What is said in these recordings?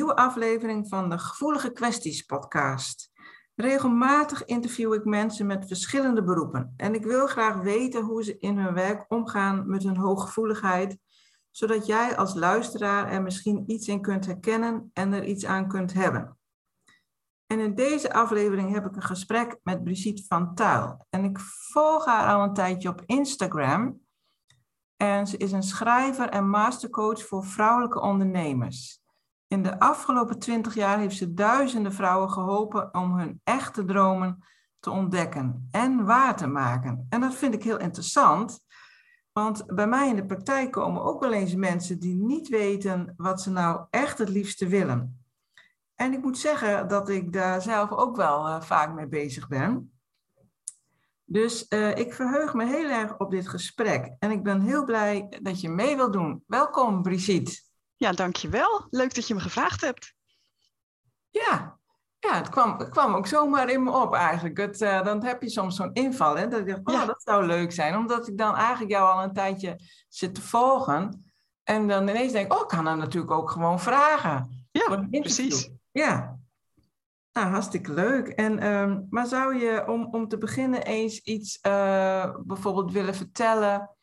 Nieuwe aflevering van de Gevoelige Kwesties podcast. Regelmatig interview ik mensen met verschillende beroepen en ik wil graag weten hoe ze in hun werk omgaan met hun hooggevoeligheid, zodat jij als luisteraar er misschien iets in kunt herkennen en er iets aan kunt hebben. En in deze aflevering heb ik een gesprek met Brigitte van Tuil. En ik volg haar al een tijdje op Instagram. En ze is een schrijver en mastercoach voor vrouwelijke ondernemers. In de afgelopen twintig jaar heeft ze duizenden vrouwen geholpen om hun echte dromen te ontdekken en waar te maken. En dat vind ik heel interessant, want bij mij in de praktijk komen ook wel eens mensen die niet weten wat ze nou echt het liefste willen. En ik moet zeggen dat ik daar zelf ook wel uh, vaak mee bezig ben. Dus uh, ik verheug me heel erg op dit gesprek en ik ben heel blij dat je mee wilt doen. Welkom Brigitte. Ja, dankjewel. Leuk dat je me gevraagd hebt. Ja, ja het, kwam, het kwam ook zomaar in me op eigenlijk. Het, uh, dan heb je soms zo'n inval, hè, dat ik dacht, oh, ja. dat zou leuk zijn. Omdat ik dan eigenlijk jou al een tijdje zit te volgen. En dan ineens denk ik, oh, ik kan hem natuurlijk ook gewoon vragen. Ja, precies. Ja, nou, hartstikke leuk. En, um, maar zou je om, om te beginnen eens iets uh, bijvoorbeeld willen vertellen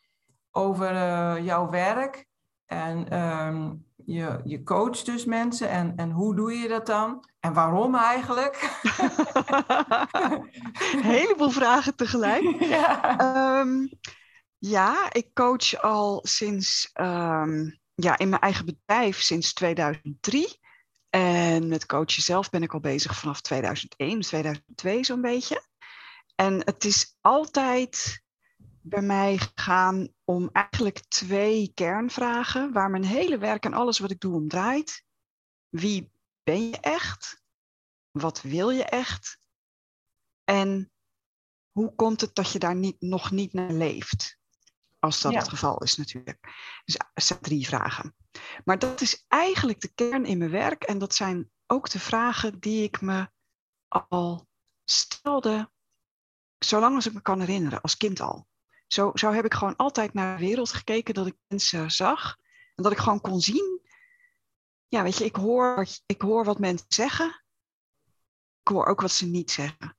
over uh, jouw werk? En um, je, je coacht dus mensen en, en hoe doe je dat dan? En waarom eigenlijk? Een heleboel vragen tegelijk. Ja. Um, ja, ik coach al sinds, um, ja, in mijn eigen bedrijf sinds 2003. En met coachen zelf ben ik al bezig vanaf 2001, 2002 zo'n beetje. En het is altijd bij mij gegaan om eigenlijk twee kernvragen waar mijn hele werk en alles wat ik doe om draait. Wie ben je echt? Wat wil je echt? En hoe komt het dat je daar niet, nog niet naar leeft? Als dat het geval is natuurlijk. Dus er zijn drie vragen. Maar dat is eigenlijk de kern in mijn werk. En dat zijn ook de vragen die ik me al stelde, zolang als ik me kan herinneren, als kind al. Zo, zo heb ik gewoon altijd naar de wereld gekeken dat ik mensen zag. En dat ik gewoon kon zien. Ja, weet je, ik hoor, ik hoor wat mensen zeggen. Ik hoor ook wat ze niet zeggen.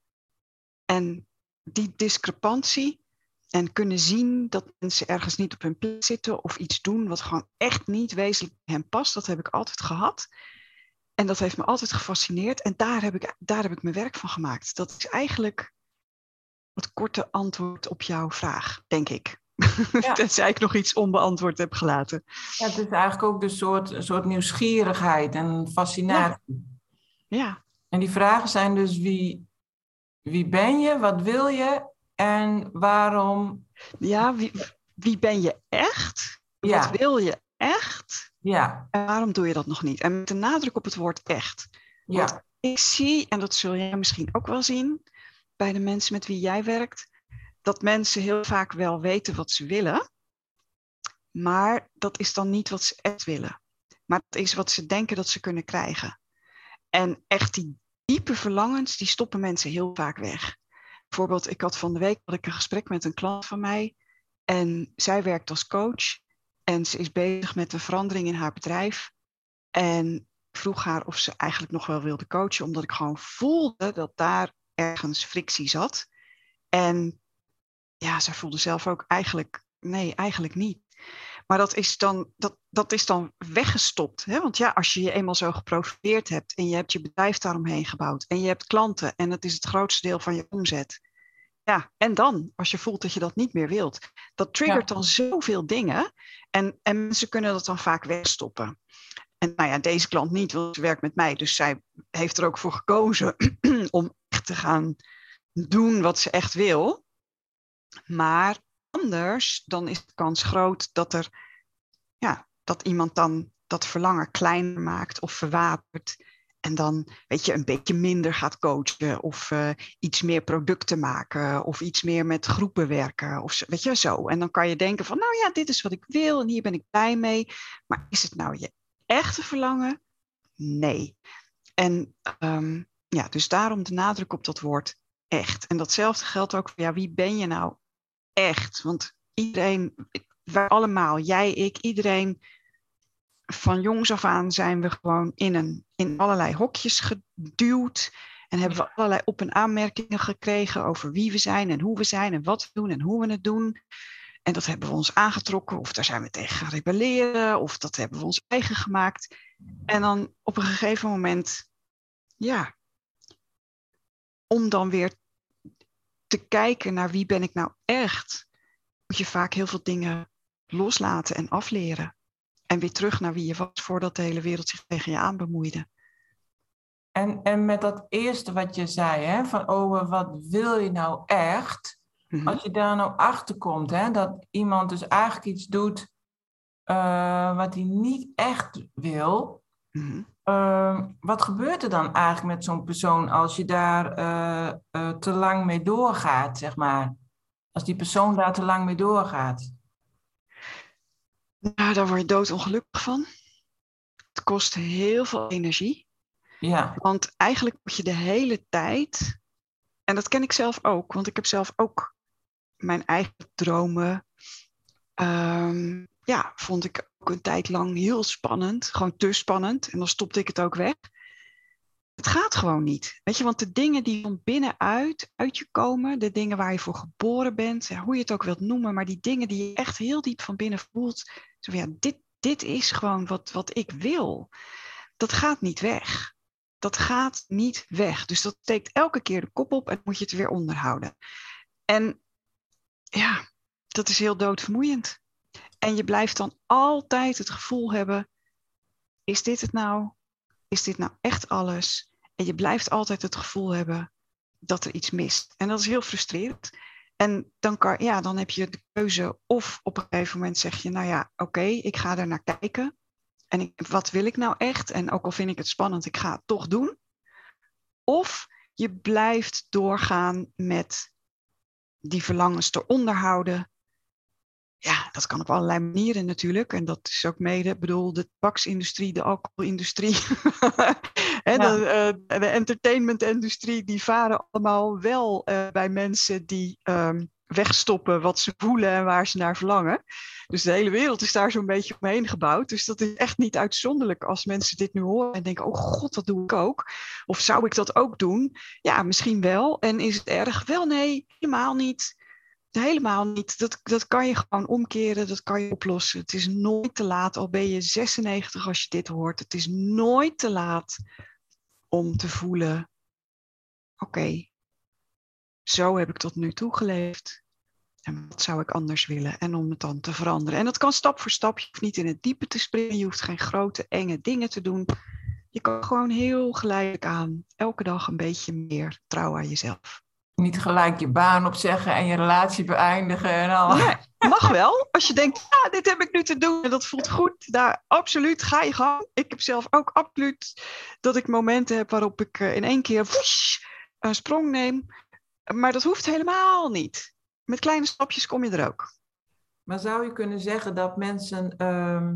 En die discrepantie en kunnen zien dat mensen ergens niet op hun plek zitten of iets doen wat gewoon echt niet wezenlijk bij hen past, dat heb ik altijd gehad. En dat heeft me altijd gefascineerd en daar heb ik, daar heb ik mijn werk van gemaakt. Dat is eigenlijk korte antwoord op jouw vraag, denk ik. Ja. Tenzij ik nog iets onbeantwoord heb gelaten. Ja, het is eigenlijk ook een soort, een soort nieuwsgierigheid en fascinatie. Ja. ja. En die vragen zijn dus wie, wie ben je, wat wil je en waarom? Ja, wie, wie ben je echt? Ja. Wat wil je echt? Ja. En waarom doe je dat nog niet? En met de nadruk op het woord echt. Ja. Want ik zie, en dat zul jij misschien ook wel zien, bij de mensen met wie jij werkt, dat mensen heel vaak wel weten wat ze willen, maar dat is dan niet wat ze echt willen. Maar dat is wat ze denken dat ze kunnen krijgen. En echt die diepe verlangens, die stoppen mensen heel vaak weg. Bijvoorbeeld, ik had van de week had ik een gesprek met een klant van mij. En zij werkt als coach. En ze is bezig met een verandering in haar bedrijf. En ik vroeg haar of ze eigenlijk nog wel wilde coachen, omdat ik gewoon voelde dat daar ergens frictie zat. En ja, zij voelde zelf ook eigenlijk, nee, eigenlijk niet. Maar dat is dan, dat, dat is dan weggestopt. Hè? Want ja, als je je eenmaal zo geprofileerd hebt en je hebt je bedrijf daaromheen gebouwd en je hebt klanten en dat is het grootste deel van je omzet. ja, en dan, als je voelt dat je dat niet meer wilt. Dat triggert dan zoveel dingen. En, en mensen kunnen dat dan vaak wegstoppen. En nou ja, deze klant niet, want ze werkt met mij. Dus zij heeft er ook voor gekozen om te gaan doen wat ze echt wil. Maar anders, dan is de kans groot dat er, ja, dat iemand dan dat verlangen kleiner maakt of verwatert. En dan, weet je, een beetje minder gaat coachen of uh, iets meer producten maken of iets meer met groepen werken of weet je zo. En dan kan je denken van, nou ja, dit is wat ik wil en hier ben ik blij mee. Maar is het nou je echte verlangen? Nee. En um, ja, dus daarom de nadruk op dat woord echt. En datzelfde geldt ook voor, ja, wie ben je nou echt? Want iedereen, wij allemaal, jij, ik, iedereen van jongs af aan zijn we gewoon in, een, in allerlei hokjes geduwd. En hebben we allerlei op- en aanmerkingen gekregen over wie we zijn en hoe we zijn en wat we doen en hoe we het doen. En dat hebben we ons aangetrokken, of daar zijn we tegen gaan rebelleren, of dat hebben we ons eigen gemaakt. En dan op een gegeven moment, ja, om dan weer te kijken naar wie ben ik nou echt, moet je vaak heel veel dingen loslaten en afleren. En weer terug naar wie je was voordat de hele wereld zich tegen je aan bemoeide. En, en met dat eerste wat je zei, hè, van oh, wat wil je nou echt? Mhm. Als je daar nou achter komt, hè, dat iemand dus eigenlijk iets doet uh, wat hij niet echt wil, mm wat gebeurt er dan eigenlijk met zo'n persoon als je daar uh, uh, te lang mee doorgaat, zeg maar? Als die persoon daar te lang mee doorgaat? Nou, daar word je doodongelukkig van. Het kost heel veel energie. Ja. Want eigenlijk moet je de hele tijd, en dat ken ik zelf ook, want ik heb zelf ook mijn eigen dromen. Um, ja, vond ik ook een tijd lang heel spannend, gewoon te spannend. En dan stopte ik het ook weg. Het gaat gewoon niet. Weet je, want de dingen die van binnenuit uit je komen, de dingen waar je voor geboren bent, hoe je het ook wilt noemen, maar die dingen die je echt heel diep van binnen voelt, zo ja, dit, dit is gewoon wat, wat ik wil. Dat gaat niet weg. Dat gaat niet weg. Dus dat steekt elke keer de kop op en moet je het weer onderhouden. En ja, dat is heel doodvermoeiend. En je blijft dan altijd het gevoel hebben: is dit het nou? Is dit nou echt alles? En je blijft altijd het gevoel hebben dat er iets mist. En dat is heel frustrerend. En dan, kan, ja, dan heb je de keuze of op een gegeven moment zeg je, nou ja, oké, ik ga er naar kijken. En wat wil ik nou echt? En ook al vind ik het spannend, ik ga het toch doen. Of je blijft doorgaan met die verlangens eronder houden ja, dat kan op allerlei manieren natuurlijk. En dat is ook mede, bedoel, de tabaksindustrie, de alcoholindustrie, en de, uh, de entertainmentindustrie, die varen allemaal wel uh, bij mensen die um, wegstoppen wat ze voelen en waar ze naar verlangen. Dus de hele wereld is daar zo'n beetje omheen gebouwd. Dus dat is echt niet uitzonderlijk als mensen dit nu horen en denken: oh god, dat doe ik ook. Of zou ik dat ook doen? Ja, misschien wel. En is het erg? Wel, nee, helemaal niet. Helemaal niet. Dat, dat kan je gewoon omkeren, dat kan je oplossen. Het is nooit te laat, al ben je 96 als je dit hoort. Het is nooit te laat om te voelen: oké, zo heb ik tot nu toe geleefd. En wat zou ik anders willen? En om het dan te veranderen. En dat kan stap voor stap. Je hoeft niet in het diepe te springen. Je hoeft geen grote, enge dingen te doen. Je kan gewoon heel geleidelijk aan elke dag een beetje meer trouw aan jezelf niet gelijk je baan opzeggen en je relatie beëindigen en al. Nee, mag wel. Als je denkt, ja, dit heb ik nu te doen en dat voelt goed. Daar, absoluut, ga je gang. Ik heb zelf ook absoluut dat ik momenten heb waarop ik eh, in één keer een sprong neem. Maar dat hoeft helemaal niet. Met kleine stapjes kom je er ook. Maar zou je kunnen zeggen dat mensen ehm,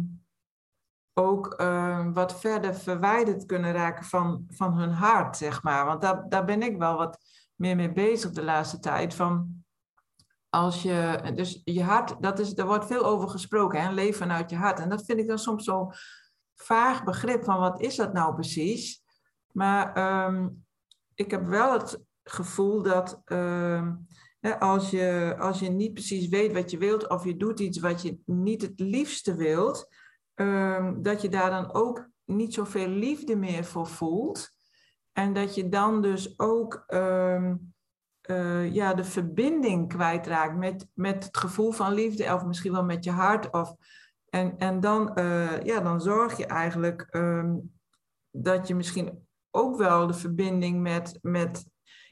ook ehm, wat verder verwijderd kunnen raken van, van hun hart, zeg maar? Want daar, daar ben ik wel wat meer mee bezig de laatste tijd. Van als je, dus je hart, dat is, er wordt veel over gesproken, hè? leven vanuit je hart. En dat vind ik dan soms zo vaag begrip van wat is dat nou precies. Maar ehm, ik heb wel het gevoel dat ehm, als, je, als je niet precies weet wat je wilt, of je doet iets wat je niet het liefste wilt, ehm, dat je daar dan ook niet zoveel liefde meer voor voelt. En dat je dan dus ook, um, uh, ja, de verbinding kwijtraakt met, met het gevoel van liefde, of misschien wel met je hart. Of, en, en dan, uh, ja, dan zorg je eigenlijk um, dat je misschien ook wel de verbinding met, met,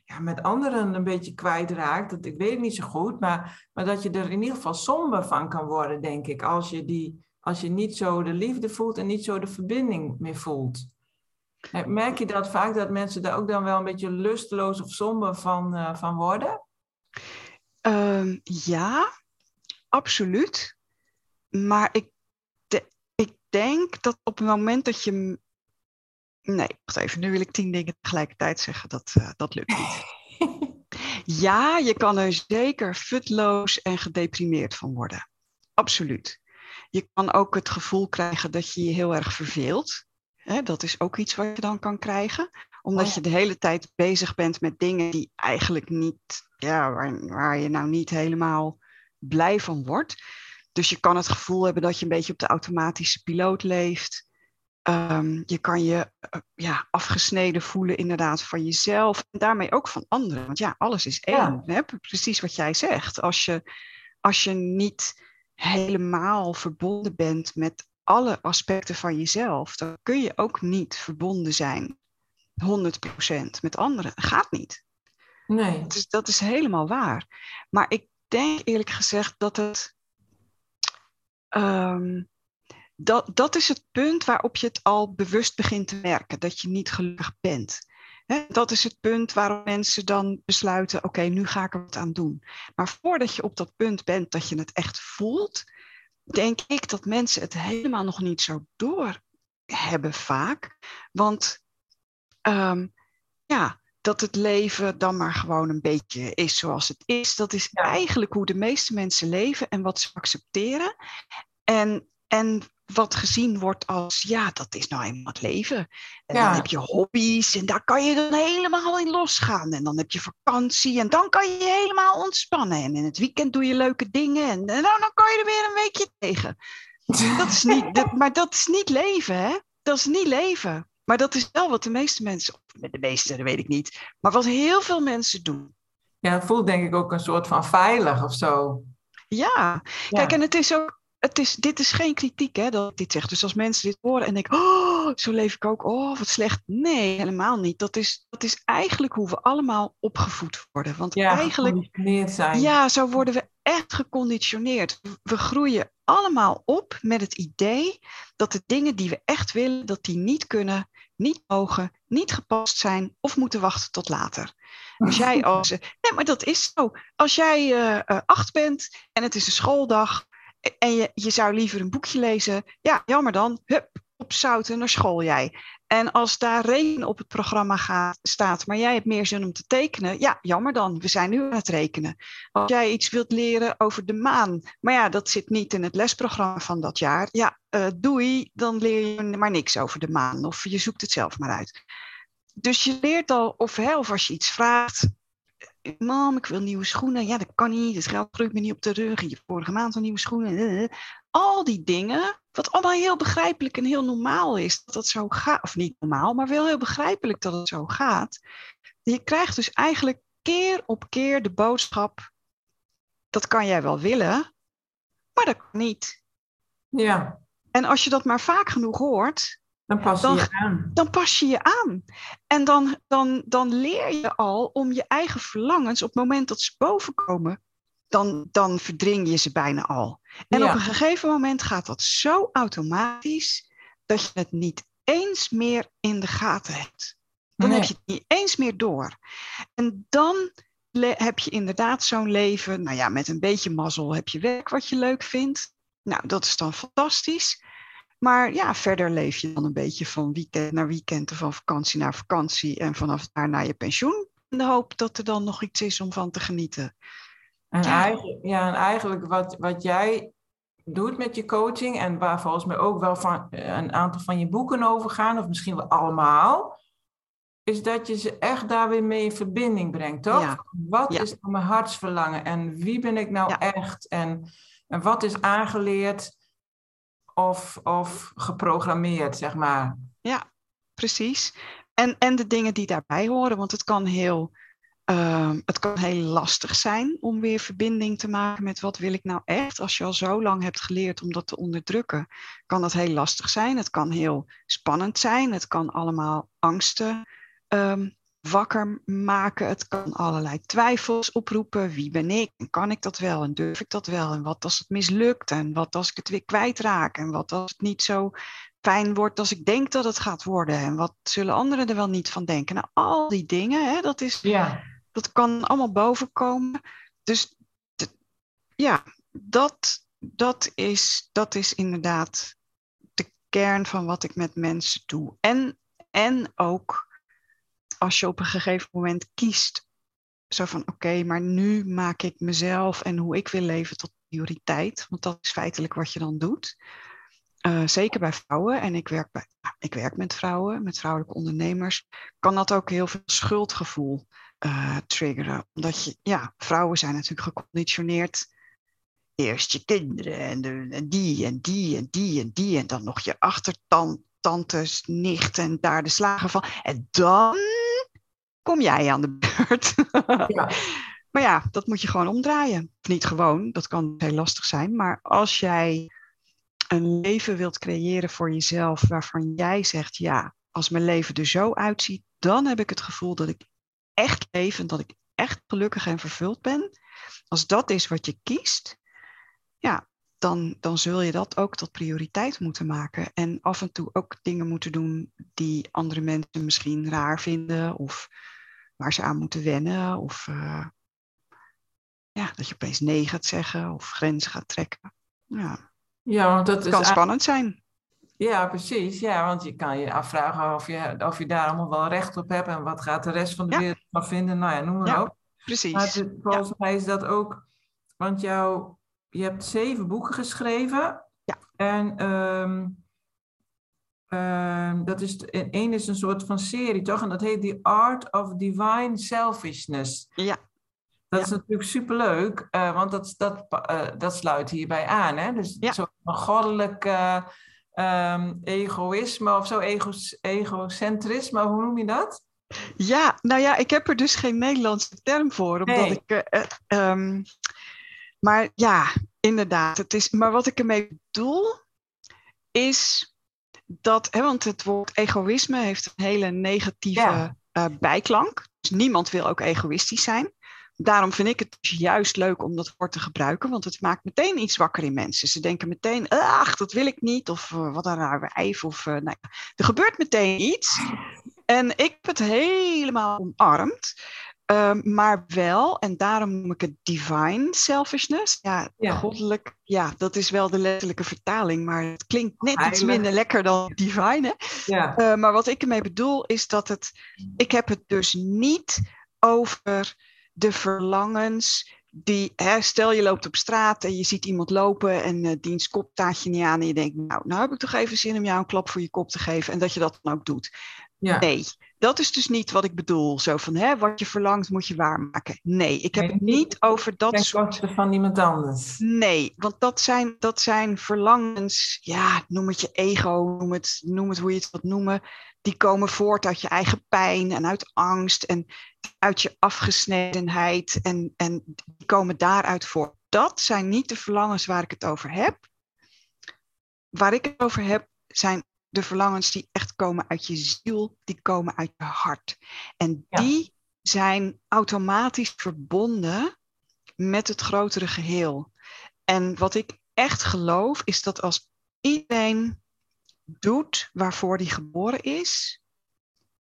ja, met anderen een beetje kwijtraakt. Dat, ik weet het niet zo goed, maar, maar dat je er in ieder geval somber van kan worden, denk ik. Als je, die, als je niet zo de liefde voelt en niet zo de verbinding meer voelt. Merk je dat vaak, dat mensen daar ook dan wel een beetje lusteloos of somber van, uh, van worden? Um, ja, absoluut. Maar ik, de, ik denk dat op het moment dat je. Nee, wacht even, nu wil ik tien dingen tegelijkertijd zeggen. Dat, uh, dat lukt niet. ja, je kan er zeker futloos en gedeprimeerd van worden. Absoluut. Je kan ook het gevoel krijgen dat je je heel erg verveelt. Hè, dat is ook iets wat je dan kan krijgen. Omdat oh je de hele tijd bezig bent met dingen die eigenlijk niet, ja, waar, waar je nou niet helemaal blij van wordt. Dus je kan het gevoel hebben dat je een beetje op de automatische piloot leeft. Um, je kan je uh, ja, afgesneden voelen inderdaad van jezelf en daarmee ook van anderen. Want ja, alles is één. Ja. Hè? Precies wat jij zegt. Als je, als je niet helemaal verbonden bent met alle aspecten van jezelf, dan kun je ook niet verbonden zijn 100% met anderen. Dat gaat niet. Nee. Dus dat is helemaal waar. Maar ik denk eerlijk gezegd dat het. Um, dat, dat is het punt waarop je het al bewust begint te merken, dat je niet gelukkig bent. He, dat is het punt waarop mensen dan besluiten: oké, nu ga ik er wat aan doen. Maar voordat je op dat punt bent dat je het echt voelt, denk ik dat mensen het helemaal nog niet zo door hebben vaak. Want um, ja, dat het leven dan maar gewoon een beetje is zoals het is. Dat is eigenlijk hoe de meeste mensen leven en wat ze accepteren. En, en wat gezien wordt als, ja, dat is nou eenmaal het leven. En ja. dan heb je hobby's en daar kan je dan helemaal in losgaan. En dan heb je vakantie en dan kan je helemaal ontspannen. En in het weekend doe je leuke dingen en, en nou, dan kan je er weer een weekje tegen. Dat is niet, dat, maar dat is niet leven, hè? Dat is niet leven. Maar dat is wel wat de meeste mensen, of de meeste, dat weet ik niet, maar wat heel veel mensen doen. Ja, het voelt denk ik ook een soort van veilig of zo. Ja, kijk, en het is ook, het is, dit is geen kritiek hè, dat ik dit zeg. Dus als mensen dit horen en denken, oh, zo leef ik ook, oh, wat slecht. Nee, helemaal niet. Dat is, dat is eigenlijk hoe we allemaal opgevoed worden. Want ja, eigenlijk, zijn. ja, zo worden we echt geconditioneerd. We groeien allemaal op met het idee dat de dingen die we echt willen, dat die niet kunnen, niet mogen, niet gepast zijn of moeten wachten tot later. Als jij als, nee, maar dat is zo. Als jij uh, acht bent en het is een schooldag, en je, zou liever een boekje lezen. Ja, jammer dan. Hup, op zouten naar school jij. En als daar rekenen op het programma gaat, staat, maar jij hebt meer zin om te tekenen, ja, jammer dan. We zijn nu aan het rekenen. Als jij iets wilt leren over de maan, maar ja, dat zit niet in het lesprogramma van dat jaar, ja, uh, doei, dan leer je maar niks over de maan. Of je zoekt het zelf maar uit. Dus je leert al, of, hè, als je iets vraagt, mam, ik wil nieuwe schoenen. Ja, dat kan niet. Het geld groeit me niet op de rug. Je vorige maand al nieuwe schoenen. Al die dingen, wat allemaal heel begrijpelijk en heel normaal is dat dat zo gaat. Of niet normaal, maar wel heel begrijpelijk dat het zo gaat. Je krijgt dus eigenlijk keer op keer de boodschap: dat kan jij wel willen, maar dat kan niet. Ja. En als je dat maar vaak genoeg hoort, dan pas je dan, je aan. Dan pas je je aan. En dan, dan, dan leer je al om je eigen verlangens op het moment dat ze bovenkomen, dan, dan verdring je ze bijna al. En ja. op een gegeven moment gaat dat zo automatisch dat je het niet eens meer in de gaten hebt. Dan nee. heb je het niet eens meer door. En dan heb je inderdaad zo'n leven, nou ja, met een beetje mazzel heb je werk wat je leuk vindt. Nou, dat is dan fantastisch. Maar ja, verder leef je dan een beetje van weekend naar weekend of van vakantie naar vakantie en vanaf daar naar je pensioen. In de hoop dat er dan nog iets is om van te genieten. En, ja. Eigenlijk, ja, en eigenlijk wat, wat jij doet met je coaching en waar volgens mij ook wel van een aantal van je boeken over gaan, of misschien wel allemaal, is dat je ze echt daar weer mee in verbinding brengt, toch? Ja. Wat Ja. is nou mijn hartsverlangen en wie ben ik nou echt en, en wat is aangeleerd of, of geprogrammeerd, zeg maar. Ja, precies. En, en de dingen die daarbij horen, want het kan heel Ehm, het kan heel lastig zijn om weer verbinding te maken met wat wil ik nou echt. Als je al zo lang hebt geleerd om dat te onderdrukken, kan dat heel lastig zijn. Het kan heel spannend zijn. Het kan allemaal angsten ehm, wakker maken. Het kan allerlei twijfels oproepen. Wie ben ik? En kan ik dat wel? En durf ik dat wel? En wat als het mislukt? En wat als ik het weer kwijtraak? En wat als het niet zo fijn wordt als ik denk dat het gaat worden? En wat zullen anderen er wel niet van denken? Nou, al die dingen, hè, dat, is, ja. dat kan allemaal bovenkomen. Dus ja, dat, dat, is, dat is inderdaad de kern van wat ik met mensen doe. En, en ook als je op een gegeven moment kiest, zo van oké, maar nu maak ik mezelf en hoe ik wil leven tot prioriteit. Want dat is feitelijk wat je dan doet. Uh, zeker bij vrouwen, en ik werk, bij, ik werk met vrouwen, met vrouwelijke ondernemers, kan dat ook heel veel schuldgevoel uh, triggeren. Omdat je, ja, vrouwen zijn natuurlijk geconditioneerd. Eerst je kinderen en, de, en die en die en die en die en dan nog je achtertand, tantes, nicht en daar de slagen van. En dan kom jij aan de beurt. Ja. maar ja, dat moet je gewoon omdraaien. niet gewoon, dat kan heel lastig zijn. Maar als jij een leven wilt creëren voor jezelf waarvan jij zegt, ja, als mijn leven er zo uitziet, dan heb ik het gevoel dat ik echt leef en dat ik echt gelukkig en vervuld ben. Als dat is wat je kiest, ja, dan, dan zul je dat ook tot prioriteit moeten maken. En af en toe ook dingen moeten doen die andere mensen misschien raar vinden of waar ze aan moeten wennen. Of uh, ja, dat je opeens nee gaat zeggen of grenzen gaat trekken. Ja, ja want dat kan spannend zijn. Ja, precies. Ja, want je kan je afvragen of je, of je daar allemaal wel recht op hebt en wat gaat de rest van de wereld van vinden. Nou ja, noem maar ja, op. Precies. Maar volgens mij is dat ook, want jou, je hebt zeven boeken geschreven. Ja. En um, uh, dat is, één is een soort van serie, toch? En dat heet The Art of Divine Selfishness. Ja. Dat is natuurlijk superleuk, uh, want dat, dat, uh, dat sluit hierbij aan. Hè? Dus ja. zo'n goddelijk um, egoïsme of zo, ego, egocentrisme, hoe noem je dat? Ja, nou ja, ik heb er dus geen Nederlandse term voor, omdat nee. ik... Um, maar ja, inderdaad. Het is, maar wat ik ermee bedoel, is dat, hè, want het woord egoïsme heeft een hele negatieve uh, bijklank. Dus niemand wil ook egoïstisch zijn. Daarom vind ik het dus juist leuk om dat woord te gebruiken, want het maakt meteen iets wakker in mensen. Ze denken meteen, ach, dat wil ik niet, of uh, wat een raar wijf, of uh, nou, er gebeurt meteen iets. En ik heb het helemaal omarmd. Ehm, maar wel, en daarom noem ik het divine selfishness. Ja, goddelijk. Ja, dat is wel de letterlijke vertaling, maar het klinkt net iets minder lekker dan divine. Hè? Ja. Uh, maar wat ik ermee bedoel is dat het. Ik heb het dus niet over de verlangens die, hè, stel je loopt op straat en je ziet iemand lopen en uh, diens kop taat je niet aan en je denkt, nou, nou heb ik toch even zin om jou een klap voor je kop te geven en dat je dat dan ook doet. Ja. Nee, dat is dus niet wat ik bedoel. Zo van, hè, wat je verlangt moet je waarmaken. Nee, ik heb het niet over dat soort... van iemand anders. Nee, want dat zijn, dat zijn verlangens, ja, noem het je ego, noem het, noem het hoe je het wilt noemen. Die komen voort uit je eigen pijn en uit angst en uit je afgesnedenheid. En, en die komen daaruit voort. Dat zijn niet de verlangens waar ik het over heb. Waar ik het over heb, zijn de verlangens die echt komen uit je ziel, die komen uit je hart. En die zijn automatisch verbonden met het grotere geheel. En wat ik echt geloof, is dat als iedereen doet waarvoor hij geboren is,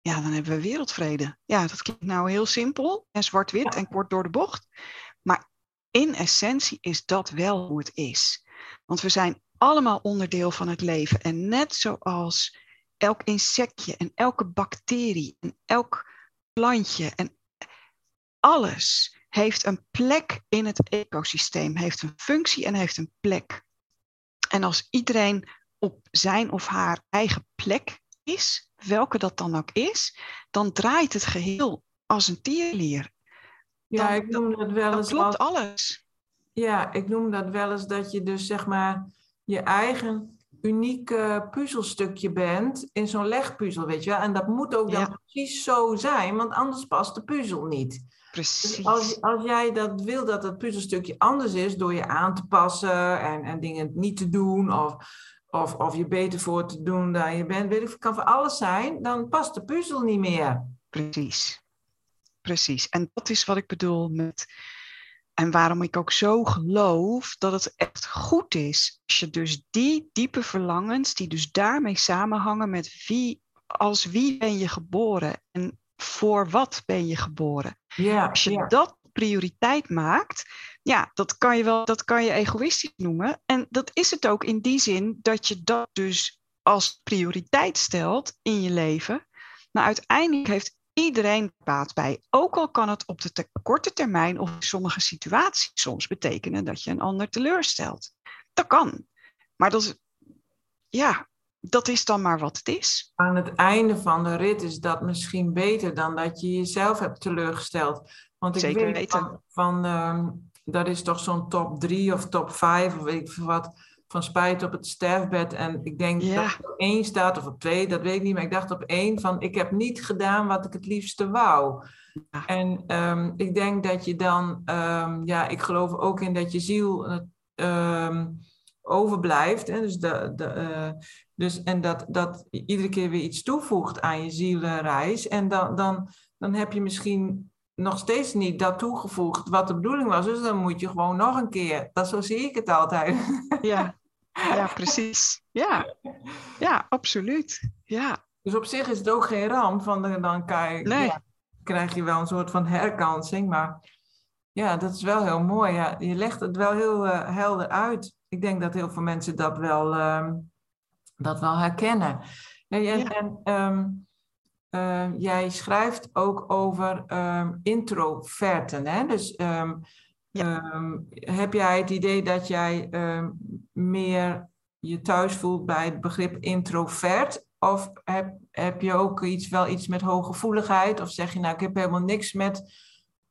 ja, dan hebben we wereldvrede. Ja, dat klinkt nou heel simpel en zwart-wit en kort door de bocht. Maar in essentie is dat wel hoe het is. Want we zijn allemaal onderdeel van het leven. En net zoals elk insectje en elke bacterie en elk plantje en alles heeft een plek in het ecosysteem, heeft een functie en heeft een plek. En als iedereen op zijn of haar eigen plek is, welke dat dan ook is, dan draait het geheel als een tierlier. Ja, ik noem dat wel eens. klopt alles. Ja, ik noem dat wel eens dat je dus zeg maar je eigen uniek puzzelstukje bent in zo'n legpuzzel, weet je wel. En dat moet ook dan precies zo zijn, want anders past de puzzel niet. Dus Precies. als, als jij dat wil dat het puzzelstukje anders is door je aan te passen en, en dingen niet te doen of, of, of je beter voor te doen dan je bent, weet ik, kan voor alles zijn, dan past de puzzel niet meer. Precies. Precies. En dat is wat ik bedoel met. En waarom ik ook zo geloof dat het echt goed is. Als je dus die diepe verlangens, die dus daarmee samenhangen met wie, als wie ben je geboren en voor wat ben je geboren. Ja, Als je ja. dat prioriteit maakt, ja, dat kan je wel, dat kan je egoïstisch noemen. En dat is het ook in die zin dat je dat dus als prioriteit stelt in je leven. Maar uiteindelijk heeft iedereen baat bij. Ook al kan het op de te- korte termijn of in sommige situaties soms betekenen dat je een ander teleurstelt. Dat kan. Maar dat is, ja, dat is dan maar wat het is. Aan het einde van de rit is dat misschien beter dan dat je jezelf hebt teleurgesteld. Want ik Zeker weet weten. van, van ehm, dat is toch zo'n top drie of top vijf of weet ik veel wat van spijt op het sterfbed. En ik denk Ja. dat het op één staat of op twee, dat weet ik niet. Maar ik dacht op één van ik heb niet gedaan wat ik het liefste wou. Ja. En ehm, ik denk dat je dan, ehm, ja, ik geloof ook in dat je ziel ehm, overblijft. Hè? Dus, de, de, eh, dus, en dat, dat je iedere keer weer iets toevoegt aan je zielenreis. En dan, dan, dan heb je misschien nog steeds niet dat toegevoegd wat de bedoeling was. Dus dan moet je gewoon nog een keer. Dat zo zie ik het altijd. Ja, ja precies. Ja. ja, absoluut. Ja, Dus op zich is het ook geen ramp. Van de, dan kan je, Nee. ja, krijg je wel een soort van herkansing. Maar ja, dat is wel heel mooi. Ja. Je legt het wel heel eh, helder uit. Ik denk dat heel veel mensen dat wel, ehm, dat wel herkennen. Ja, Ja. en, ehm, eh, jij schrijft ook over ehm, introverten. Hè? Dus ehm, heb jij het idee dat jij ehm, meer je thuis voelt bij het begrip introvert? Of heb, heb je ook iets, wel iets met hooggevoeligheid? Of zeg je nou, ik heb helemaal niks met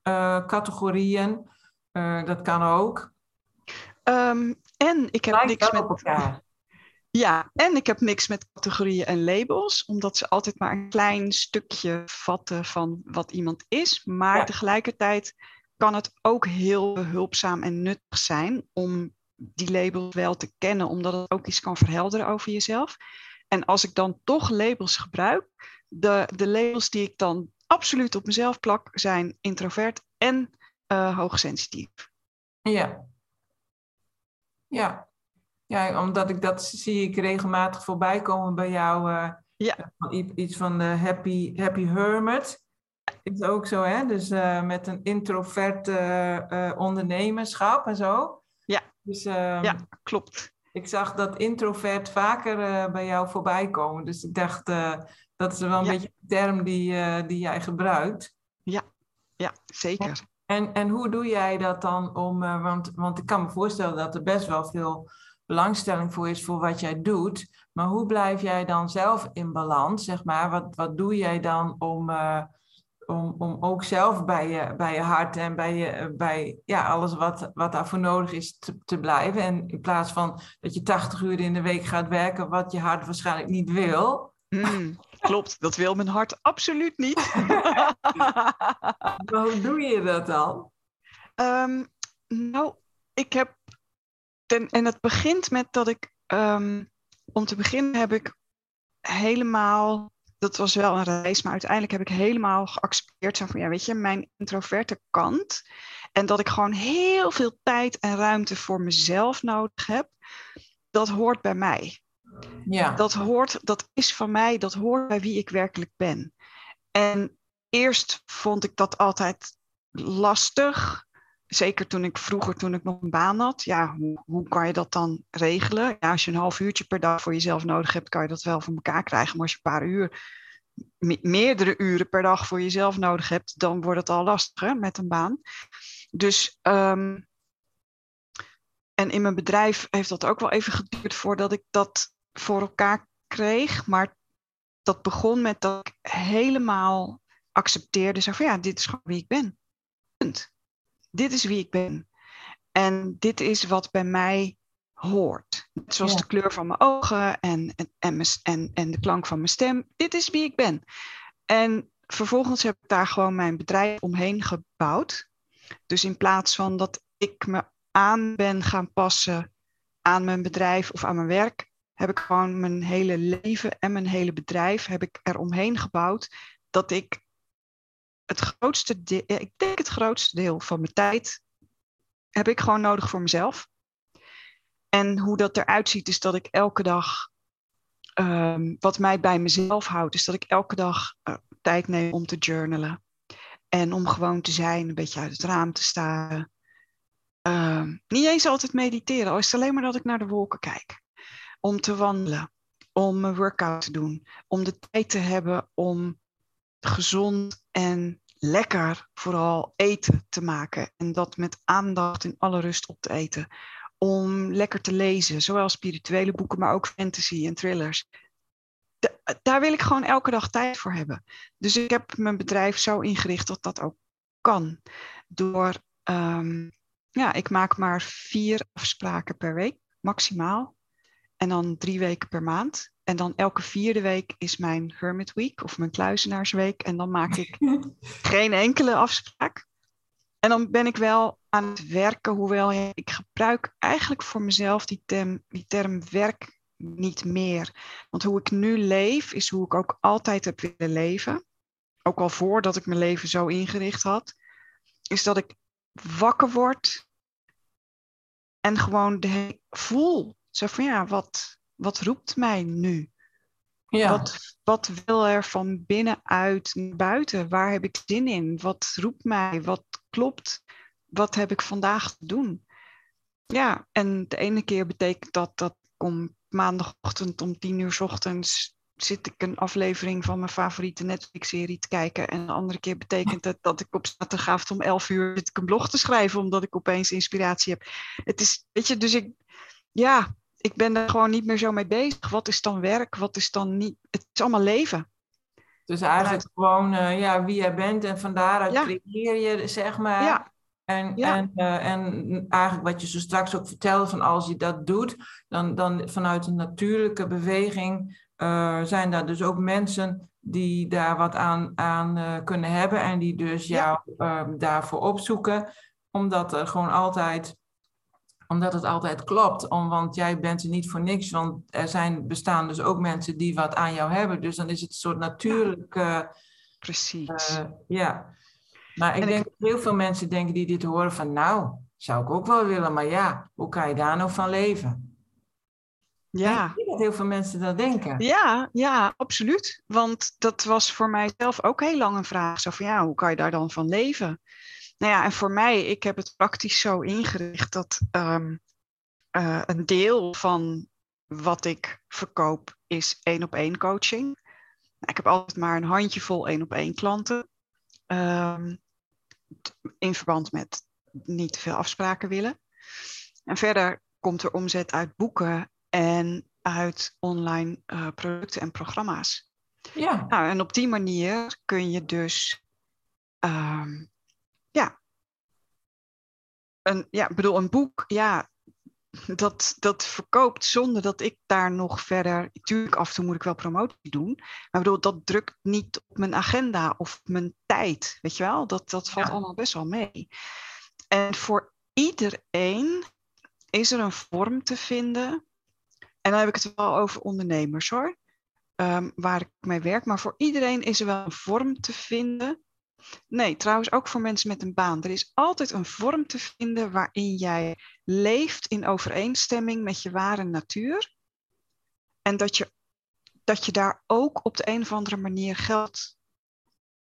eh, categorieën? Eh, dat kan ook. Ehm, en ik heb Lijkt niks met elkaar. Ja, en ik heb niks met categorieën en labels, omdat ze altijd maar een klein stukje vatten van wat iemand is. Maar Ja. tegelijkertijd kan het ook heel behulpzaam en nuttig zijn om die labels wel te kennen, omdat het ook iets kan verhelderen over jezelf. En als ik dan toch labels gebruik, de, de labels die ik dan absoluut op mezelf plak zijn introvert en eh, hoogsensitief. Ja. Ja. Ja, omdat ik dat zie ik regelmatig voorbij komen bij jou. eh, Ja. Iets van de happy, happy hermit. Is ook zo, hè? Dus eh, met een introvert eh, ondernemerschap en zo. Ja. Dus ehm, Ja, klopt. ik zag dat introvert vaker eh, bij jou voorbij komen. Dus ik dacht, dat is wel een Ja. beetje de term die, die jij gebruikt. Ja, zeker. En, en hoe doe jij dat dan om, want, want ik kan me voorstellen dat er best wel veel belangstelling voor is voor wat jij doet. Maar hoe blijf jij dan zelf in balans, zeg maar? Wat, wat doe jij dan om, om, om ook zelf bij je, bij je hart en bij, je, eh, bij ja, alles wat, wat daarvoor nodig is te, te blijven? En in plaats van dat je 80 uur in de week gaat werken, wat je hart waarschijnlijk niet wil. Hmm, klopt, dat wil mijn hart absoluut niet. Maar hoe doe je dat dan? Ehm, nou, ik heb. Ten, en het begint met dat ik. ehm, om te beginnen heb ik helemaal. Dat was wel een reis, maar uiteindelijk heb ik helemaal geaccepteerd. Zo van ja, weet je, mijn introverte kant. En dat ik gewoon heel veel tijd en ruimte voor mezelf nodig heb. Dat hoort bij mij. Ja. Dat hoort, dat is van mij, dat hoort bij wie ik werkelijk ben. En eerst vond ik dat altijd lastig. Zeker toen ik vroeger, toen ik nog een baan had. Ja, hoe, kan je dat dan regelen? Ja, als je een half uurtje per dag voor jezelf nodig hebt, kan je dat wel voor elkaar krijgen. Maar als je een paar uur, me- meerdere uren per dag voor jezelf nodig hebt, dan wordt het al lastiger met een baan. Dus, ehm, en in mijn bedrijf heeft dat ook wel even geduurd voordat ik dat voor elkaar kreeg. Maar dat begon met dat ik helemaal accepteerde. Zo van ja, dit is gewoon wie ik ben. Punt. Dit is wie ik ben. En dit is wat bij mij hoort. Net zoals de kleur van mijn ogen en, en, en, en, en de klank van mijn stem. Dit is wie ik ben. En vervolgens heb ik daar gewoon mijn bedrijf omheen gebouwd. Dus in plaats van dat ik me aan ben gaan passen aan mijn bedrijf of aan mijn werk, heb ik gewoon mijn hele leven en mijn hele bedrijf heb ik er omheen gebouwd dat ik het grootste deel, ik denk het grootste deel van mijn tijd heb ik gewoon nodig voor mezelf. En hoe dat eruit ziet is dat ik elke dag, um, wat mij bij mezelf houdt, is dat ik elke dag uh, tijd neem om te journalen. En om gewoon te zijn, een beetje uit het raam te staren. Uh, niet eens altijd mediteren, al is het alleen maar dat ik naar de wolken kijk. Om te wandelen, om een workout te doen, om de tijd te hebben om gezond en lekker vooral eten te maken. En dat met aandacht in alle rust op te eten. Om lekker te lezen, zowel spirituele boeken, maar ook fantasy en thrillers daar wil ik gewoon elke dag tijd voor hebben. Dus ik heb mijn bedrijf zo ingericht dat dat ook kan. Door, um, ja, ik maak maar vier afspraken per week, maximaal. En dan drie weken per maand. En dan elke vierde week is mijn Hermit Week of mijn Kluizenaarsweek. En dan maak ik geen enkele afspraak. En dan ben ik wel aan het werken, hoewel ik gebruik eigenlijk voor mezelf die term, die term werk niet meer. Want hoe ik nu leef, is hoe ik ook altijd heb willen leven. Ook al voordat ik mijn leven zo ingericht had. Is dat ik wakker word en gewoon de, voel. Zo van ja, wat, wat roept mij nu? Ja. Wat, wat wil er van binnenuit naar buiten? Waar heb ik zin in? Wat roept mij? Wat klopt? Wat heb ik vandaag te doen? Ja, en de ene keer betekent dat dat ik om maandagochtend om tien uur ochtends zit ik een aflevering van mijn favoriete Netflix-serie te kijken. En de andere keer betekent het dat ik op zaterdagavond om elf uur zit ik een blog te schrijven, omdat ik opeens inspiratie heb. Het is, weet je, dus ik, ja, ik ben er gewoon niet meer zo mee bezig. Wat is dan werk? Wat is dan niet? Het is allemaal leven. Dus eigenlijk gewoon uh, ja, wie jij bent en van daaruit ja. creëer je, zeg maar. Ja. En, en, uh, en eigenlijk wat je zo straks ook vertelde, van als je dat doet, dan, dan vanuit een natuurlijke beweging uh, zijn daar dus ook mensen die daar wat aan, aan kunnen hebben en die dus jou daarvoor opzoeken, omdat er gewoon altijd omdat het altijd klopt. Om, want jij bent er niet voor niks. Want er zijn, bestaan dus ook mensen die wat aan jou hebben. Dus dan is het een soort natuurlijk. Precies. ja. Maar ik denk dat heel veel mensen denken die dit horen van nou, zou ik ook wel willen, maar ja, hoe kan je daar nou van leven? Ja. Ik denk dat heel veel mensen dat denken. Ja, ja, absoluut. Want dat was voor mijzelf ook heel lang een vraag. Zo van ja, hoe kan je daar dan van leven? Nou ja, en voor mij, ik heb het praktisch zo ingericht dat um, uh, een deel van wat ik verkoop is één op één coaching. Nou, ik heb altijd maar een handjevol één op één klanten. Um, in verband met niet te veel afspraken willen. En verder komt er omzet uit boeken en uit online uh, producten en programma's. Ja. Nou, en op die manier kun je dus, um, ja, een, ja, bedoel, een boek, ja, dat, dat verkoopt zonder dat ik daar nog verder. Natuurlijk, af en toe moet ik wel promotie doen. Maar bedoel, dat drukt niet op mijn agenda of mijn tijd. Weet je wel? Dat, dat valt allemaal best wel mee. En voor iedereen is er een vorm te vinden. En dan heb ik het wel over ondernemers hoor. Um, waar ik mee werk. Maar voor iedereen is er wel een vorm te vinden Nee, trouwens ook voor mensen met een baan. Er is altijd een vorm te vinden waarin jij leeft in overeenstemming met je ware natuur. En dat je, dat je daar ook op de een of andere manier geld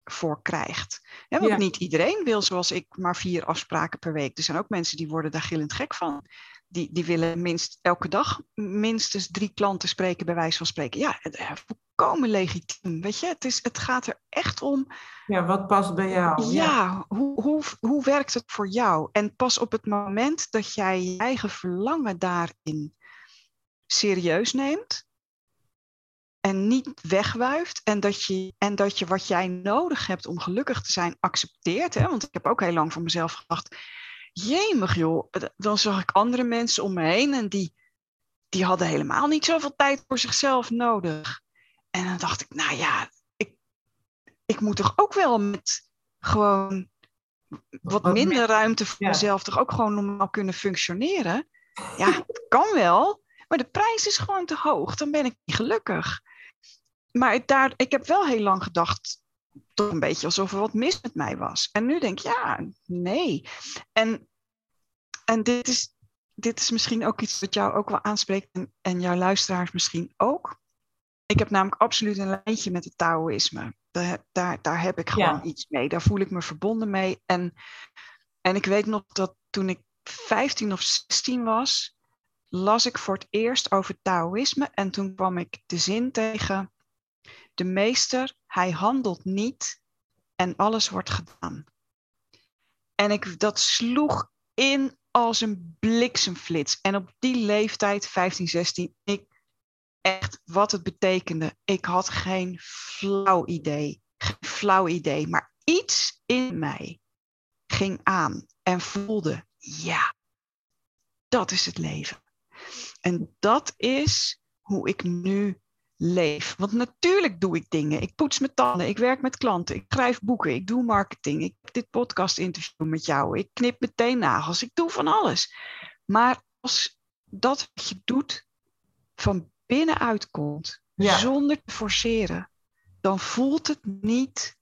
voor krijgt. Want niet iedereen wil zoals ik maar vier afspraken per week. Er zijn ook mensen die worden daar gillend gek van die, die willen minst elke dag minstens drie klanten spreken, bij wijze van spreken. Ja, volkomen legitiem. Weet je, het, is, het gaat er echt om. Ja, wat past bij jou? Ja, ja. Hoe, hoe, hoe werkt het voor jou? En pas op het moment dat jij je eigen verlangen daarin serieus neemt. En niet wegwuift. En dat, je, en dat je wat jij nodig hebt om gelukkig te zijn accepteert. Hè? Want ik heb ook heel lang voor mezelf gedacht jemig joh, dan zag ik andere mensen om me heen en die, die hadden helemaal niet zoveel tijd voor zichzelf nodig. En dan dacht ik, nou ja, ik, ik moet toch ook wel met gewoon wat minder ruimte voor mezelf toch ook gewoon normaal kunnen functioneren. Ja, het kan wel, maar de prijs is gewoon te hoog. Dan ben ik niet gelukkig. Maar ik, daar, ik heb wel heel lang gedacht, toch een beetje alsof er wat mis met mij was. En nu denk ik, ja, nee. En, en dit, is, dit is misschien ook iets wat jou ook wel aanspreekt en, en jouw luisteraars misschien ook. Ik heb namelijk absoluut een lijntje met het Taoïsme. Daar, daar, daar heb ik gewoon iets mee. Daar voel ik me verbonden mee. En, en ik weet nog dat toen ik 15 of 16 was, las ik voor het eerst over Taoïsme. En toen kwam ik de zin tegen: De meester, hij handelt niet en alles wordt gedaan. En ik, dat sloeg in als een bliksemflits. En op die leeftijd, 15, 16, ik echt wat het betekende. Ik had geen flauw idee. Geen flauw idee. Maar iets in mij ging aan en voelde, ja, dat is het leven. En dat is hoe ik nu leef. Want natuurlijk doe ik dingen. Ik poets mijn tanden, ik werk met klanten, ik schrijf boeken, ik doe marketing, ik heb dit podcast interview met jou, ik knip meteen nagels, ik doe van alles. Maar als dat wat je doet van binnenuit komt, zonder te forceren, dan voelt het niet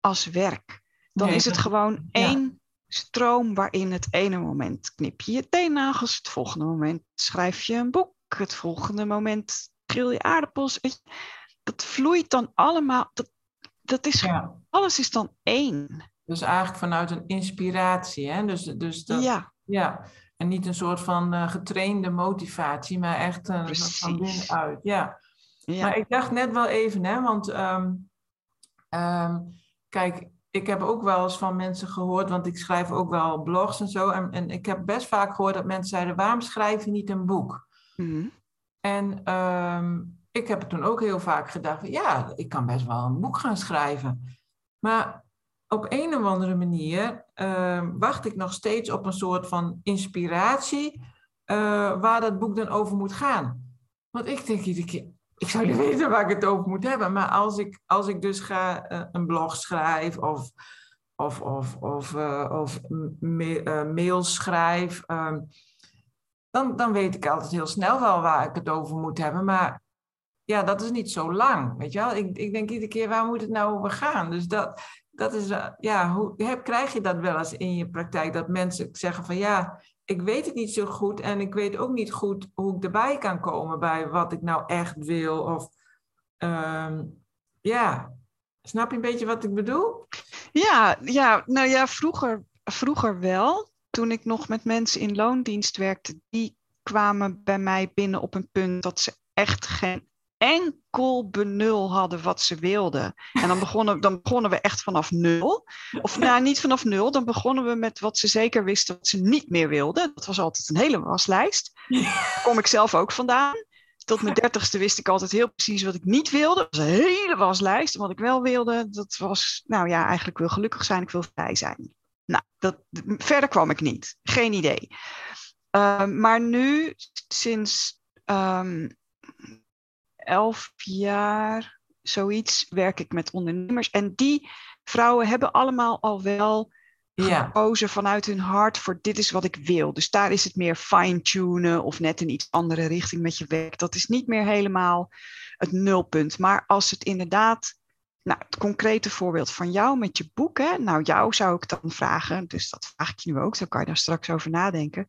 als werk. Dan is het gewoon één stroom waarin het ene moment knip je je teennagels, het volgende moment schrijf je een boek, het volgende moment grill je aardappels. Dat vloeit dan allemaal, dat, dat is, alles is dan één. Dus eigenlijk vanuit een inspiratie, hè? Dus, dus dat, ja. ja. En niet een soort van uh, getrainde motivatie, maar echt uh, van binnenuit. Ja. ja. Maar ik dacht net wel even, hè, want ehm, ehm, kijk, ik heb ook wel eens van mensen gehoord, want ik schrijf ook wel blogs en zo. En, en ik heb best vaak gehoord dat mensen zeiden: waarom schrijf je niet een boek? Mhm. En ehm, ik heb toen ook heel vaak gedacht: ja, ik kan best wel een boek gaan schrijven. Maar op een of andere manier uh, wacht ik nog steeds op een soort van inspiratie uh, waar dat boek dan over moet gaan. Want ik denk iedere keer, ik zou niet weten waar ik het over moet hebben, maar als ik, als ik dus ga uh, een blog schrijf of, of, of, of, uh, of ma mails schrijf, ehm, dan, dan weet ik altijd heel snel wel waar ik het over moet hebben. Maar ja, dat is niet zo lang, weet je wel. Ik, ik denk iedere keer, waar moet het nou over gaan? Dus dat, dat is, uh, ja, hoe heb, krijg je dat wel eens in je praktijk? Dat mensen zeggen van ja, ik weet het niet zo goed en ik weet ook niet goed hoe ik erbij kan komen bij wat ik nou echt wil. Of um, ja, snap je een beetje wat ik bedoel? Ja, ja nou ja, vroeger, vroeger wel. Toen ik nog met mensen in loondienst werkte, die kwamen bij mij binnen op een punt dat ze echt geen enkel benul hadden wat ze wilden. En dan begonnen, dan begonnen we echt vanaf nul. Of nou, niet vanaf nul, dan begonnen we met wat ze zeker wisten wat ze niet meer wilden. Dat was altijd een hele waslijst. Daar kom ik zelf ook vandaan. Tot mijn dertigste wist ik altijd heel precies wat ik niet wilde. Dat was een hele waslijst. Wat ik wel wilde, dat was, nou ja, eigenlijk wil gelukkig zijn, ik wil vrij zijn. Nou, dat, verder kwam ik niet. Geen idee. Uh, maar nu, sinds um, elf jaar, zoiets, werk ik met ondernemers. En die vrouwen hebben allemaal al wel ja. gekozen vanuit hun hart voor dit is wat ik wil. Dus daar is het meer fine-tunen of net een iets andere richting met je werk. Dat is niet meer helemaal het nulpunt. Maar als het inderdaad, nou, het concrete voorbeeld van jou met je boek, hè, nou jou zou ik dan vragen, dus dat vraag ik je nu ook, dan kan je daar straks over nadenken.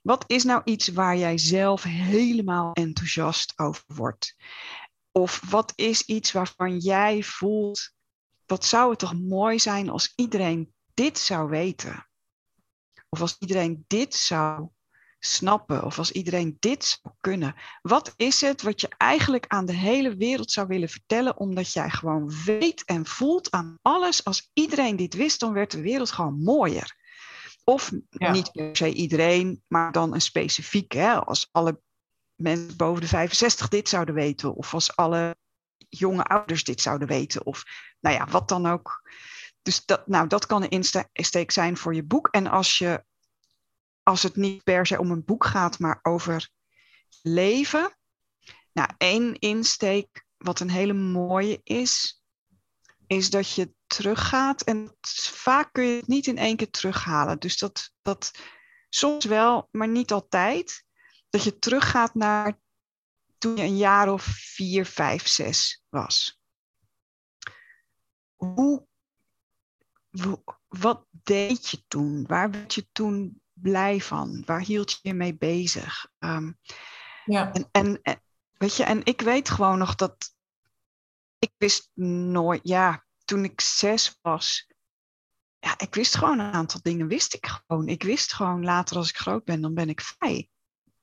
Wat is nou iets waar jij zelf helemaal enthousiast over wordt? Of wat is iets waarvan jij voelt, wat zou het toch mooi zijn als iedereen dit zou weten? Of als iedereen dit zou snappen, of als iedereen dit zou kunnen. Wat is het wat je eigenlijk aan de hele wereld zou willen vertellen, omdat jij gewoon weet en voelt aan alles, als iedereen dit wist, dan werd de wereld gewoon mooier. Of niet per se iedereen, maar dan een specifiek. Hè? Als alle mensen boven de 65 dit zouden weten. Of als alle jonge ouders dit zouden weten. Of nou ja, wat dan ook. Dus dat, nou, dat kan een insteek zijn voor je boek. En als je als het niet per se om een boek gaat, maar over leven. Nou, één insteek, wat een hele mooie is, is dat je teruggaat. En vaak kun je het niet in één keer terughalen. Dus dat, dat soms wel, maar niet altijd. Dat je teruggaat naar toen je een jaar of vier, vijf, zes was. Hoe, wat deed je toen? Waar werd je toen blij van? Waar hield je je mee bezig? Um, ja. En, en, weet je, en ik weet gewoon nog dat ik wist nooit, ja, toen ik zes was, ja, ik wist gewoon een aantal dingen, wist ik gewoon. Ik wist gewoon later als ik groot ben, dan ben ik vrij.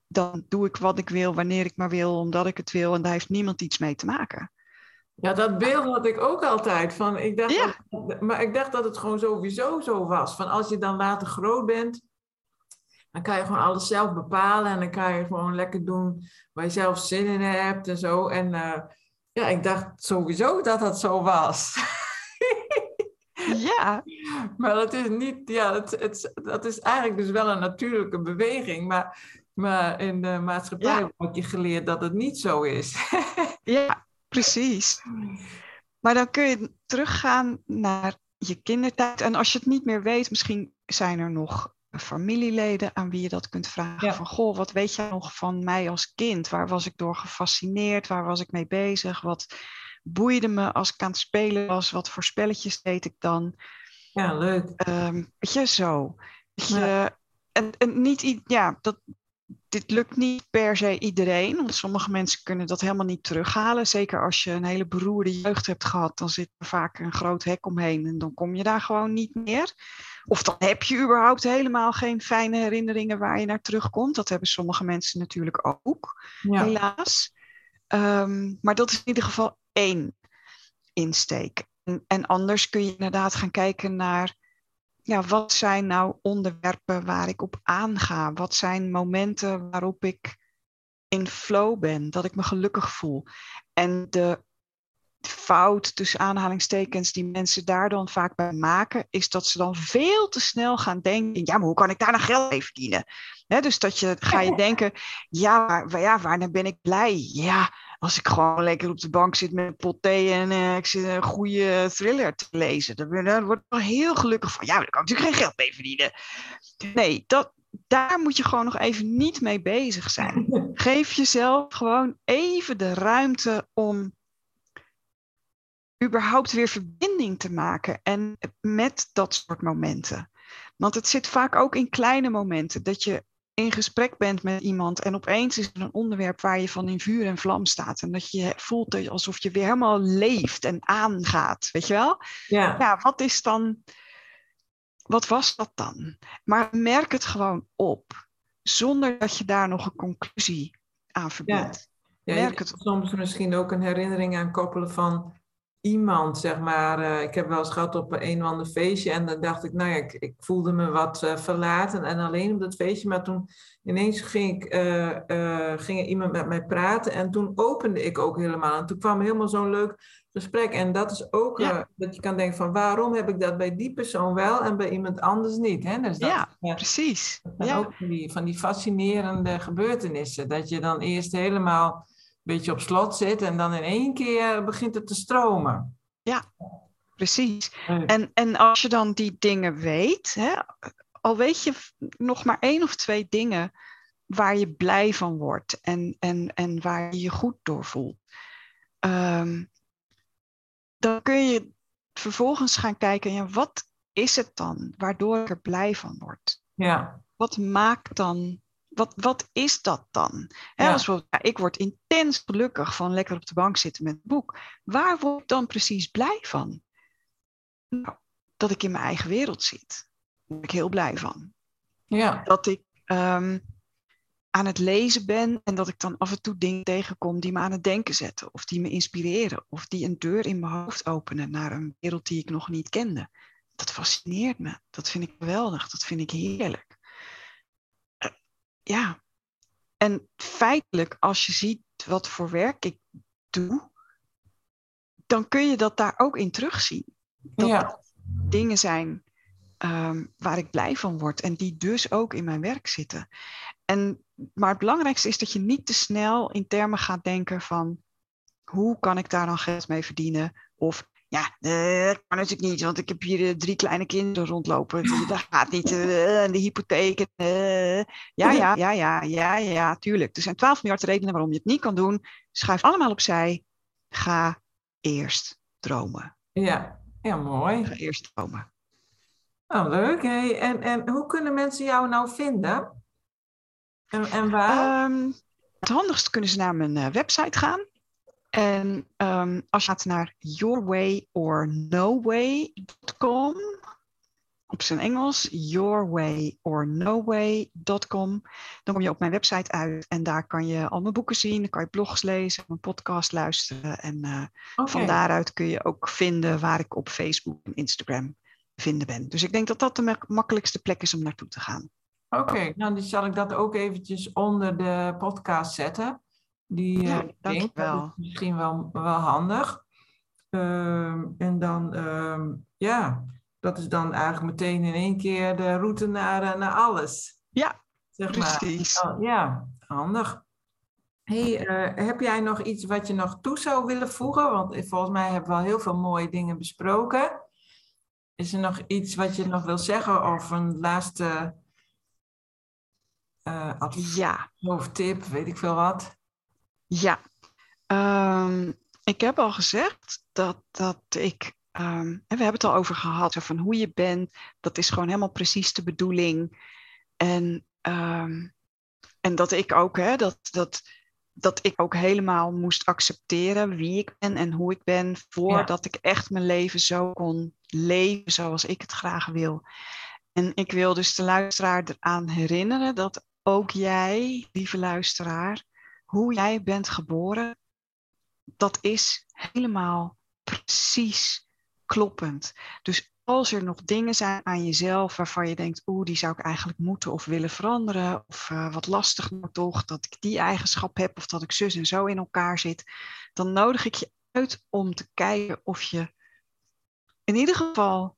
Dan doe ik wat ik wil, wanneer ik maar wil, omdat ik het wil en daar heeft niemand iets mee te maken. Ja, dat beeld had ik ook altijd. Van, ik dacht ja. dat, maar ik dacht dat het gewoon sowieso zo was. Van als je dan later groot bent, dan kan je gewoon alles zelf bepalen. En dan kan je gewoon lekker doen waar je zelf zin in hebt en zo. En uh, ja, ik dacht sowieso dat dat zo was. Ja. Maar dat is niet, ja, het, het, dat is eigenlijk dus wel een natuurlijke beweging. Maar, maar in de maatschappij ja. wordt je geleerd dat het niet zo is. Ja, precies. Maar dan kun je teruggaan naar je kindertijd. En als je het niet meer weet, misschien zijn er nog familieleden aan wie je dat kunt vragen. Van goh, wat weet jij nog van mij als kind? Waar was ik door gefascineerd? Waar was ik mee bezig? Wat boeide me als ik aan het spelen was? Wat voor spelletjes deed ik dan? Ja, leuk. Um, weet je, zo. je, en, en niet, ja, dat, dit lukt niet per se iedereen, want sommige mensen kunnen dat helemaal niet terughalen. Zeker als je een hele beroerde jeugd hebt gehad, dan zit er vaak een groot hek omheen en dan kom je daar gewoon niet meer. Of dan heb je überhaupt helemaal geen fijne herinneringen waar je naar terugkomt. Dat hebben sommige mensen natuurlijk ook, helaas. Ehm, maar dat is in ieder geval één insteek. En, en anders kun je inderdaad gaan kijken naar ja, wat zijn nou onderwerpen waar ik op aanga? Wat zijn momenten waarop ik in flow ben, dat ik me gelukkig voel? En de fout tussen aanhalingstekens die mensen daar dan vaak bij maken, is dat ze dan veel te snel gaan denken: ja, maar hoe kan ik daar nou geld mee verdienen? dus dat je ga je denken: ja, waar, ja, waar ben ik blij? Ja, als ik gewoon lekker op de bank zit met een pot thee en uh, ik zit een goede thriller te lezen, dan, dan word ik wel heel gelukkig van. Ja, daar kan ik natuurlijk geen geld mee verdienen. Nee, dat, daar moet je gewoon nog even niet mee bezig zijn. Geef jezelf gewoon even de ruimte om überhaupt weer verbinding te maken en met dat soort momenten. Want het zit vaak ook in kleine momenten dat je in gesprek bent met iemand en opeens is er een onderwerp waar je van in vuur en vlam staat. En dat je voelt alsof je weer helemaal leeft en aangaat. Weet je wel? Ja. Ja, wat is dan. Wat was dat dan? Maar merk het gewoon op. Zonder dat je daar nog een conclusie aan verbindt. Ja. Ja, merk het soms misschien ook een herinnering aan koppelen van iemand, zeg maar. Uh, ik heb wel eens gehad op een of ander feestje en dan dacht ik, nou ja, ik, ik voelde me wat uh, verlaten en alleen op dat feestje. Maar toen ineens ging, ik, uh, ging er iemand met mij praten en toen opende ik ook helemaal. En toen kwam helemaal zo'n leuk gesprek. En dat is ook dat je kan denken van, waarom heb ik dat bij die persoon wel en bij iemand anders niet? Hè? Dus dat, ja, precies. ja. ook van die, van die fascinerende gebeurtenissen. Dat je dan eerst helemaal beetje op slot zit en dan in één keer begint het te stromen. Ja, precies. En, en als je dan die dingen weet, hè, al weet je nog maar één of twee dingen waar je blij van wordt en, en, en waar je je goed door voelt, ehm, dan kun je vervolgens gaan kijken, ja, wat is het dan waardoor ik er blij van word? Ja. Wat maakt dan wat, wat is dat dan? Ja. Als we, ja, ik word intens gelukkig van lekker op de bank zitten met een boek. Waar word ik dan precies blij van? Nou, dat ik in mijn eigen wereld zit. Daar ben ik heel blij van. Ja. Dat ik um, aan het lezen ben en dat ik dan af en toe dingen tegenkom die me aan het denken zetten. Of die me inspireren. Of die een deur in mijn hoofd openen naar een wereld die ik nog niet kende. Dat fascineert me. Dat vind ik geweldig. Dat vind ik heerlijk ja, en feitelijk, als je ziet wat voor werk ik doe, dan kun je dat daar ook in terugzien. Dat ja. dingen zijn ehm, waar ik blij van word en die dus ook in mijn werk zitten. En, maar het belangrijkste is dat je niet te snel in termen gaat denken van hoe kan ik daar dan geld mee verdienen? Of ja, uh, dat kan natuurlijk niet, want ik heb hier uh, drie kleine kinderen rondlopen. Dat gaat niet. Uh, de hypotheek. ja, ja, ja, ja, ja, ja, tuurlijk. Er zijn 12 miljard redenen waarom je het niet kan doen. Schuif allemaal opzij. Ga eerst dromen. Ja, ja mooi. Ga eerst dromen. Oh, leuk. Hey. En, en hoe kunnen mensen jou nou vinden? En, en waar? Um, het handigst kunnen ze naar mijn website gaan. En um, als je gaat naar yourwayornoway.com, op zijn Engels, yourwayornoway.com, dan kom je op mijn website uit en daar kan je al mijn boeken zien, dan kan je blogs lezen, mijn podcast luisteren en uh, okay. van daaruit kun je ook vinden waar ik op Facebook en Instagram vinden ben. Dus ik denk dat dat de makkelijkste plek is om naartoe te gaan. Oké, okay, nou dan zal ik dat ook eventjes onder de podcast zetten. Die ja, uh, denk, dat is misschien wel, wel handig. Uh, en dan, uh, ja, dat is dan eigenlijk meteen in één keer de route naar, uh, naar alles. Ja, zeg precies. Maar. Oh, ja, handig. Hey, eh, heb jij nog iets wat je nog toe zou willen voegen? Want volgens mij hebben we al heel veel mooie dingen besproken. Is er nog iets wat je nog wil zeggen of een laatste advies ja. of tip, weet ik veel wat? Ja, um, ik heb al gezegd dat, dat ik. Um, we hebben het al over gehad, van hoe je bent. Dat is gewoon helemaal precies de bedoeling. En, um, en dat ik ook, hè, dat, dat, dat ik ook helemaal moest accepteren wie ik ben en hoe ik ben, voordat ja. ik echt mijn leven zo kon leven zoals ik het graag wil. En ik wil dus de luisteraar eraan herinneren dat ook jij, lieve luisteraar, hoe jij bent geboren, dat is helemaal precies kloppend. Dus als er nog dingen zijn aan jezelf waarvan je denkt, oeh, die zou ik eigenlijk moeten of willen veranderen, of uh, wat lastig maar toch, dat ik die eigenschap heb of dat ik zus en zo in elkaar zit, dan nodig ik je uit om te kijken of je in ieder geval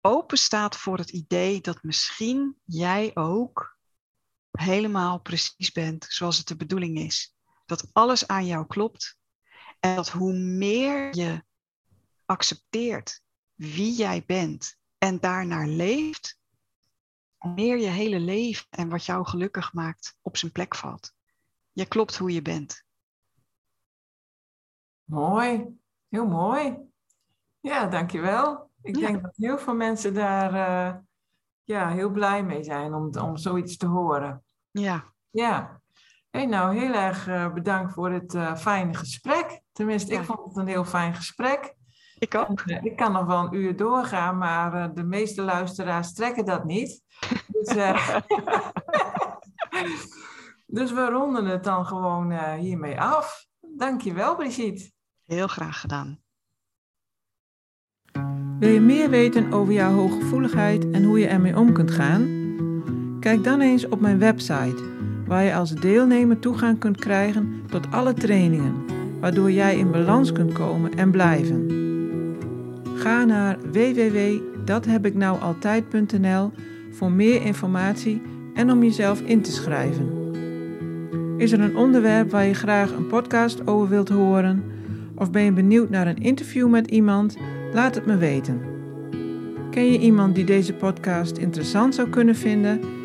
open staat voor het idee dat misschien jij ook helemaal precies bent zoals het de bedoeling is. Dat alles aan jou klopt. En dat hoe meer je accepteert wie jij bent en daarnaar leeft, hoe meer je hele leven en wat jou gelukkig maakt op zijn plek valt. Je klopt hoe je bent. Mooi, heel mooi. Ja, dankjewel. Ik ja. denk dat heel veel mensen daar uh, ja, heel blij mee zijn om, om zoiets te horen. Ja. Ja. Hey, nou, heel erg uh, bedankt voor het uh, fijne gesprek. Tenminste, ja. ik vond het een heel fijn gesprek. Ik ook. En, uh, ik kan nog wel een uur doorgaan, maar de meeste luisteraars trekken dat niet. Dus, dus we ronden het dan gewoon hiermee af. Dankjewel, Brigitte. Heel graag gedaan. Wil je meer weten over jouw hooggevoeligheid en hoe je ermee om kunt gaan? Kijk dan eens op mijn website, waar je als deelnemer toegang kunt krijgen tot alle trainingen, waardoor jij in balans kunt komen en blijven. Ga naar www.dathebiknoualtijd.nl voor meer informatie en om jezelf in te schrijven. Is er een onderwerp waar je graag een podcast over wilt horen? Of ben je benieuwd naar een interview met iemand? Laat het me weten. Ken je iemand die deze podcast interessant zou kunnen vinden?